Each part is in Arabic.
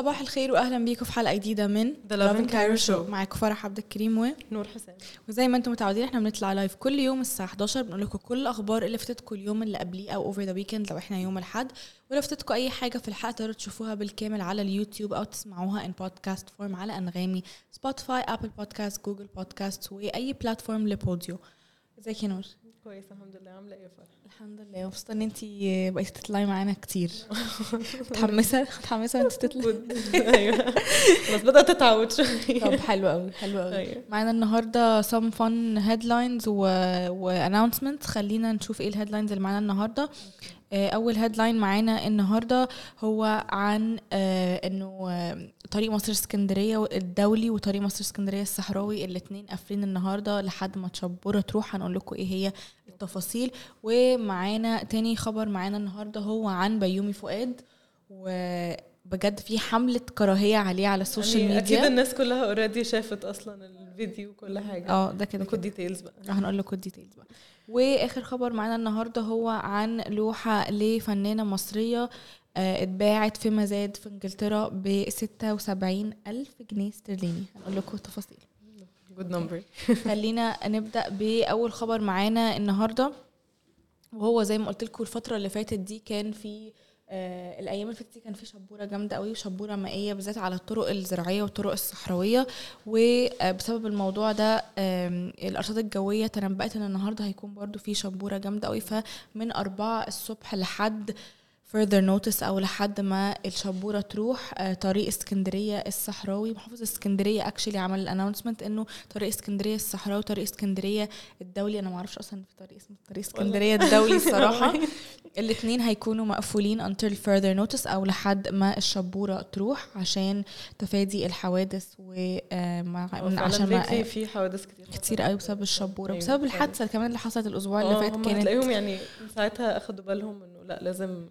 صباح الخير واهلا بيكم في حلقة جديدة من The Lovin Cairo Show. معاكم فرح عبد الكريم و نور حسام. وزي ما أنتم متعودين إحنا بنطلع live كل يوم الساعة 11 بنقول لكم كل الأخبار اللي فاتتكم اليوم اللي قبليه أو over the weekend لو إحنا يوم الأحد. ولو فاتتكم أي حاجة في الحلقة تقدروا تشوفوها بالكامل على اليوتيوب أو تسمعوها in podcast form على أنغامي Spotify Apple Podcasts Google Podcasts وأي platform ل audio. ازيك يا نور؟ كويس الحمد لله. عاملة إيه يا فرح؟ الحمد لله. مبسوطة إن انت بقيتي تطلعي معانا كتير. متحمسة؟ متحمسة انت تطلعي؟ أيوه. بس بدأت اتعود شوية. طب حلو قوي حلو قوي أيوة. معانا النهارده some fun headlines و, announcements. خلينا نشوف إيه ال headlines اللي معانا النهارده. أول headline معانا النهارده هو عن آه، إنه آه، طريق مصر اسكندرية الدولي وطريق مصر اسكندرية الصحراوي الاثنين قافلين النهارده لحد ما تشبوره تروح هنقول لكم إيه هي التفاصيل. ومعانا تاني خبر معانا النهارده هو عن بيومي فؤاد. وبجد في حملة كراهية عليه على ال social يعني ميديا أكيد الناس كلها already شافت أصلا الفيديو وكل حاجة. آه ده كده كده. details بقى. هنقول لكم ال details بقى. واخر خبر معانا النهارده هو عن لوحة لفنانة مصرية آه، اتباعت في مزاد في انجلترا ب 76 ألف جنيه استرليني. هنقول لكم التفاصيل. good number خلينا نبدأ بأول خبر معانا النهارده. وهو زي ما قلت لكم الفترة اللي فاتت دي كان في آه الأيام اللي فاتت كان في شبورة جامدة قوي شبورة مائية بالذات على الطرق الزراعية والطرق الصحراوية وبسبب الموضوع ده آم، الأرصاد الجوية تنبأت إن النهارده هيكون برضو في شبورة جامدة قوي فمن أربعة الصبح لحد further notice أو لحد ما الشبورة تروح آه، طريق اسكندرية الصحراوي. محافظ اسكندرية actually عمل ال announcement إنه طريق اسكندرية الصحراوي وطريق اسكندرية الدولي. أنا ما أعرفش أصلا في طريق اسمه طريق اسكندرية الدولي الصراحه الاثنين هيكونوا مقفولين until further notice أو لحد ما الشبورة تروح عشان تفادي الحوادث و آه، عشان ما في حوادث كتير كتير قوي بسبب الشبورة. أيوة، بسبب. الحادثة كمان اللي حصلت الأسبوع اللي آه فات كانت هتلاقيهم يعني ساعتها أخدوا بالهم إنه لأ لازم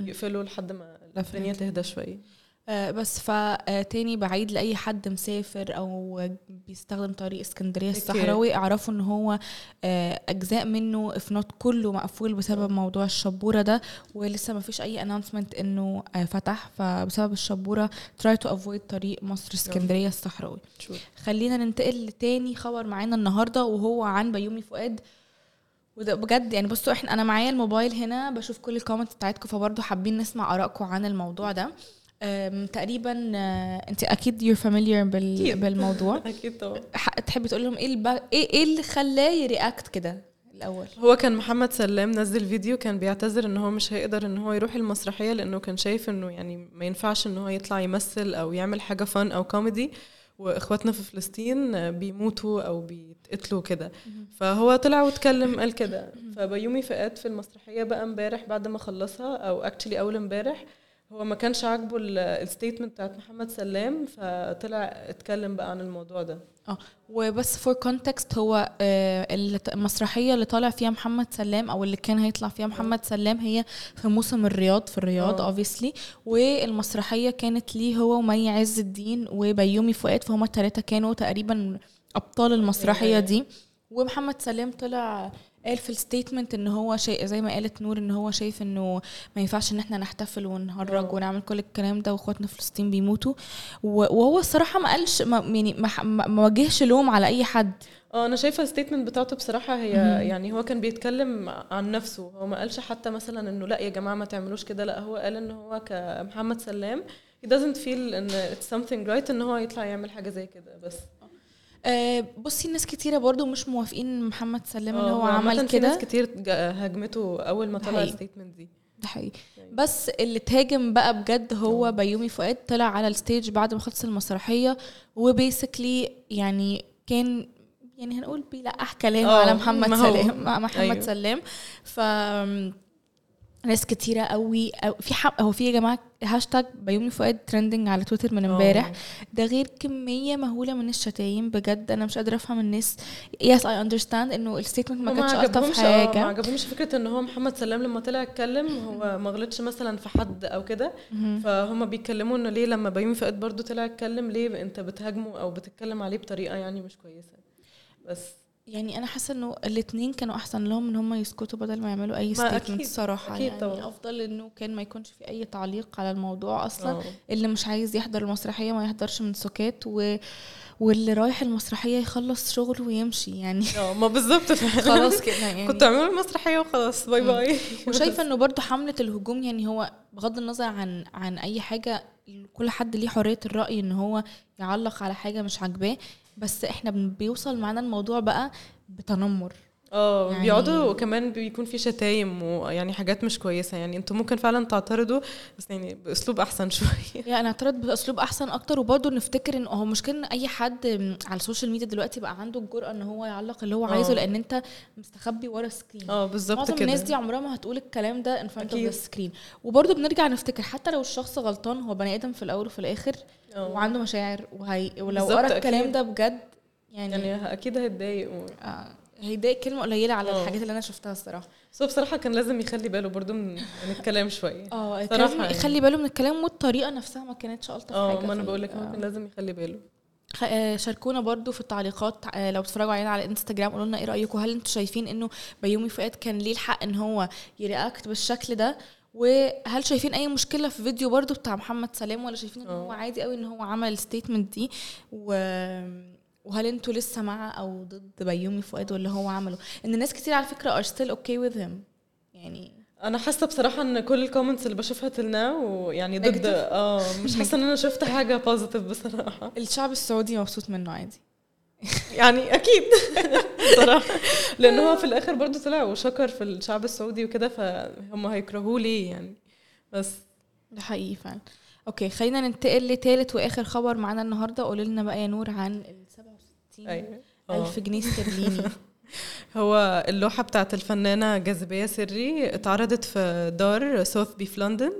يقفلوا لحد ما. الدنيا تهدى شوية. آه، بس فتاني بعيد لأي حد مسافر أو بيستخدم طريق اسكندرية. الصحراوي اعرفوا إن هو آه، أجزاء منه if not كله مقفول بسبب موضوع الشبورة ده ولسه ما فيش أي announcement إنه آه، فتح. فبسبب الشبورة try to avoid طريق مصر اسكندرية الصحراوي. خلينا ننتقل لتاني خبر معانا النهارده وهو عن بيومي فؤاد. وده بجد يعني بصوا إحنا أنا معايا الموبايل هنا بشوف كل الكومنتس بتاعتكم فبرضه حابين نسمع آرائكم عن الموضوع ده. تقريبا آه، انت أكيد بال أكيد. بالموضوع. أكيد طبعا. تحبي تقول لهم إيه الب... إيه إيه اللي خلاه ي react كده الأول؟ هو كان محمد سلام نزل فيديو كان بيعتذر إن هو مش هيقدر إن هو يروح المسرحية لأنه كان شايف إنه يعني ما ينفعش إن هو يطلع يمثل أو يعمل حاجة فن أو كوميدي وإخواتنا في فلسطين بيموتوا أو بيتقتلوا كده. فهو طلع واتكلم قال كده. فبيومي فؤاد في المسرحية بقى امبارح بعد ما خلصها أو actually أول امبارح هو ما كانش عاجبه ال statement بتاعت محمد سلام فطلع اتكلم بقى عن الموضوع ده آه وبس for context هو آه، المسرحية اللي طالع فيها محمد سلام أو اللي كان هيطلع فيها محمد سلام هي في موسم الرياض في الرياض. obviously والمسرحية كانت ليه هو ومي عز الدين وبيومي فؤاد فهم الثلاثه كانوا تقريبا أبطال المسرحية أيوه. دي ومحمد سلام طلع قال في ال statement إن هو شيء زي ما قالت نور إن هو شايف إنه ما ينفعش إن إحنا نحتفل ونهرج. ونعمل كل الكلام ده وإخواتنا في فلسطين بيموتوا. وهو الصراحة ما قالش ما يعني ما, وجهش لوم على أي حد. آه أنا شايفة الستيتمنت بتاعته بصراحة هي. يعني هو كان بيتكلم عن نفسه. هو ما قالش حتى مثلا إنه لأ يا جماعة ما تعملوش كده. لأ هو قال إن هو كمحمد سلام he doesn't feel إن it's something right إن هو يطلع يعمل حاجة زي كده بس. آه بصي ناس كتيرة برضو مش موافقين محمد سلام ان آه هو عمل في ناس كده كتير هاجمته أول ما طلع. ال statement دي ده حقيقي يعني. بس اللي تهاجم بقى بجد هو. بيومي فؤاد طلع على ال stage بعد ما خلص المسرحية و basically يعني كان يعني هنقول بيلقح كلام آه، على محمد. سلام مع محمد أيوه. سلام ف ناس كتيرة قوي. أو في حق هو في يا جماعة هاشتاج بيومي فؤاد trending على تويتر من امبارح. آه. ده غير كمية مهولة من الشتايم. بجد أنا مش قادرة أفهم الناس. yes I understand إنه ال statement ما كانتش ألطف آه، ما حاجة عجبهمش فكرة إن هو محمد سلام لما طلع اتكلم هو ما غلطش مثلا في حد أو كده. فهم بيتكلموا إنه ليه لما بيومي فؤاد برضو طلع اتكلم ليه أنت بتهاجمه أو بتتكلم عليه بطريقة يعني مش كويسة. بس يعني أنا حاسة إنه الاثنين كانوا أحسن لهم إن هم يسكتوا بدل ما يعملوا أي statement الصراحه أكيد يعني طبعاً. أفضل إنه كان ما يكونش في أي تعليق على الموضوع أصلا آه. اللي مش عايز يحضر المسرحية ما يحضرش من سكات و... واللي رايح المسرحية يخلص شغل ويمشي يعني آه ما بالظبط خلاص كده يعني كنت اعملوا المسرحية وخلاص bye. bye وشايفة إنه برضو حملة الهجوم يعني هو بغض النظر عن عن أي حاجة كل حد ليه حرية الرأي إن هو يعلق على حاجة مش عاجباه بس إحنا بيوصل معانا الموضوع بقى بتنمر. آه يعني- بيقعدوا وكمان بيكون في شتايم ويعني حاجات مش كويسة. يعني أنتوا ممكن فعلا تعترضوا بس يعني بأسلوب أحسن شوية. يعني أعترض بأسلوب أحسن أكتر. وبرضه نفتكر إن هو مشكلة ان أي حد على ال social media دلوقتي بقى عنده الجرأة إن هو يعلق اللي هو عايزه آه. لأن أنت مستخبي ورا screen آه بالظبط معظم كده. الناس دي عمرها ما هتقول الكلام ده in front of screen وبرضه بنرجع نفتكر حتى لو الشخص غلطان هو بني آدم في الأول وفي الآخر آه. وعنده مشاعر وهي ولو قرأ الكلام. ده بجد يعني, يعني يعني أكيد هيتضايق و... آه. هيضايق كلمة قليلة على آه. الحاجات اللي أنا شفتها الصراحة. بس هو بصراحة كان لازم يخلي باله برضو من, الكلام شوية. آه يعني. يخلي باله من الكلام والطريقة نفسها ما كانتش ألطف حاجة آه ما أنا بقول لك ال- ممكن لازم يخلي باله. آه، شاركونا برضو في التعليقات. آه، لو بتتفرجوا علينا على انستجرام قولوا لنا إيه رأيكم. هل أنتوا شايفين إنه بيومي فؤاد كان ليه الحق إن هو ي react بالشكل ده؟ وهل شايفين أي مشكلة في فيديو برضو بتاع محمد سلام؟ ولا شايفين إن هو. عادي قوي إن هو عمل ال statement دي؟ و... وهل أنتوا لسه مع أو ضد بيومي فؤاد واللي هو عمله؟ إن ناس كتير على فكرة are still okay with him. يعني أنا حاسة بصراحة إن كل ال comments اللي بشوفها تلنا ويعني ضد؟ آه مش حاسة إن أنا شفت حاجة positive بصراحة. الشعب السعودي مبسوط منه عادي. يعني أكيد. بصراحة. لأن هو في الآخر برضو طلع وشكر في الشعب السعودي وكده فهم هيكرهوه ليه يعني؟ بس. ده حقيقي فعلا. okay خلينا ننتقل لتالت وآخر خبر معانا النهارده. قولي لنا بقى يا نور عن 67 أيوه. آه. ألف جنيه استرليني هو اللوحة بتاعت الفنانة جاذبية سري اتعرضت في دار سوثبي في لندن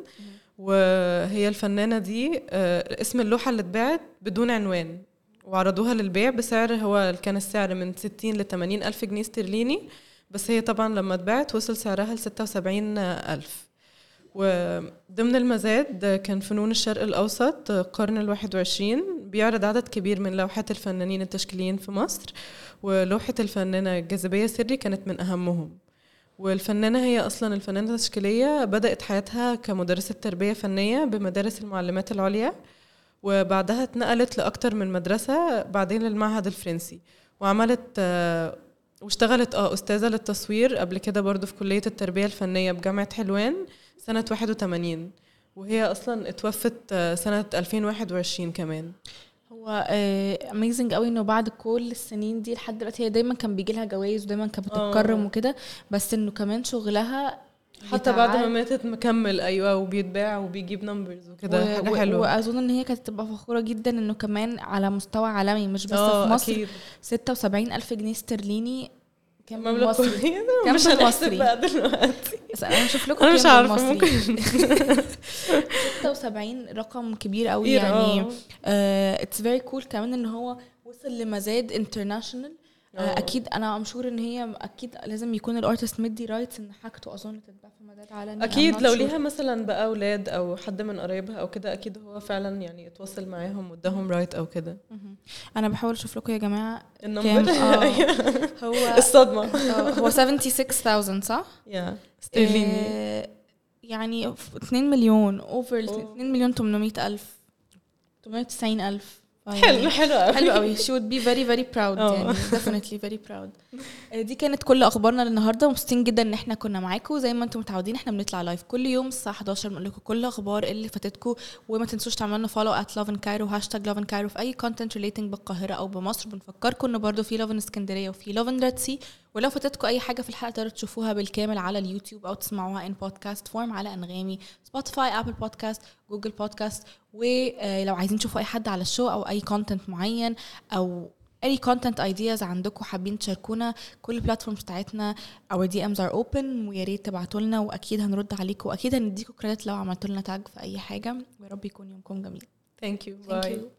وهي الفنانة دي آه، اسم اللوحة اللي اتباعت بدون عنوان. وعرضوها للبيع بسعر هو كان السعر من 60 ل 80 ألف جنيه استرليني بس هي طبعا لما اتباعت وصل سعرها ل 76 ألف. وضمن المزاد كان فنون الشرق الأوسط القرن الواحد وعشرين. بيعرض عدد كبير من لوحات الفنانين التشكيليين في مصر ولوحة الفنانة جاذبية سري كانت من أهمهم. والفنانة هي أصلا الفنانة التشكيلية بدأت حياتها كمدرسة تربية فنية بمدارس المعلمات العليا وبعدها اتنقلت لأكتر من مدرسة بعدين للمعهد الفرنسي. وعملت واشتغلت آه أستاذة للتصوير قبل كده برضو في كلية التربية الفنية بجامعة حلوان سنة 81 وهي أصلا اتوفت آه، سنة 2021 كمان. هو amazing قوي إنه بعد كل السنين دي لحد دلوقتي هي دايما كان بيجي لها جوائز ودايما كانت. بتتكرم وكده بس إنه كمان شغلها حتى بعد ما. ماتت مكمل أيوه وبيتباع وبيجيب numbers وكده. حاجة حلوة. وأظن إن هي كانت تبقى فخورة جدا إنه كمان على مستوى عالمي مش بس في مصر. أكيد. 76 ألف جنيه استرليني كام مبلغ مصري؟ كام مش بالمصري؟ بقى دلوقتي بس أنا هشوف لكم أنا مش عارفة. ممكن. 76 رقم كبير قوي يعني. it's very cool كمان إن هو وصل لمزاد international آه. أكيد أنا I'm sure إن هي أكيد لازم يكون ال artist مدي rights إن حاجته أظن تتباع في مزاد عالمي I'm أكيد لو. ليها مثلا بقى أولاد أو حد من قرايبها أو كده أكيد هو فعلا يعني اتواصل معاهم واداهم right أو كده. أنا بحاول أشوف لكم يا جماعة ال number آه هو الصدمة آه، هو 76000 صح؟ يا استرليني آه، يعني 2 مليون over أوه. 2 مليون 800 ألف 890 ألف حلو. حلو قوي حلو قوي she would be very very proud آه. يعني. Definitely very proud. آه، دي كانت كل أخبارنا للنهاردة. مبسوطين جدا إن إحنا كنا معاكم زي ما أنتم متعودين إحنا بنطلع live كل يوم الساعة 11 بنقول لكم كل الاخبار اللي فاتتكم وما تنسوش تعملوا لنا follow at love in cairo hashtag love in cairo في أي content relating بالقاهرة أو بمصر. بنفكركم إن برضه في love in اسكندريه وفي love in red sea. ولو فاتتكم أي حاجة في الحلقة تقدروا تشوفوها بالكامل على اليوتيوب أو تسمعوها in podcast form على أنغامي Spotify Apple Podcast Google Podcast ولو عايزين تشوفوا أي حد على ال show أو أي content معين أو any content ideas عندكم حابين تشاركونا كل ال platforms بتاعتنا our DMs are open ويا ريت تبعتوا لنا وأكيد هنرد عليكم وأكيد هنديكم credit لو عملتوا لنا tag في أي حاجة. ويا رب يكون يومكم جميل. thank you Thank bye.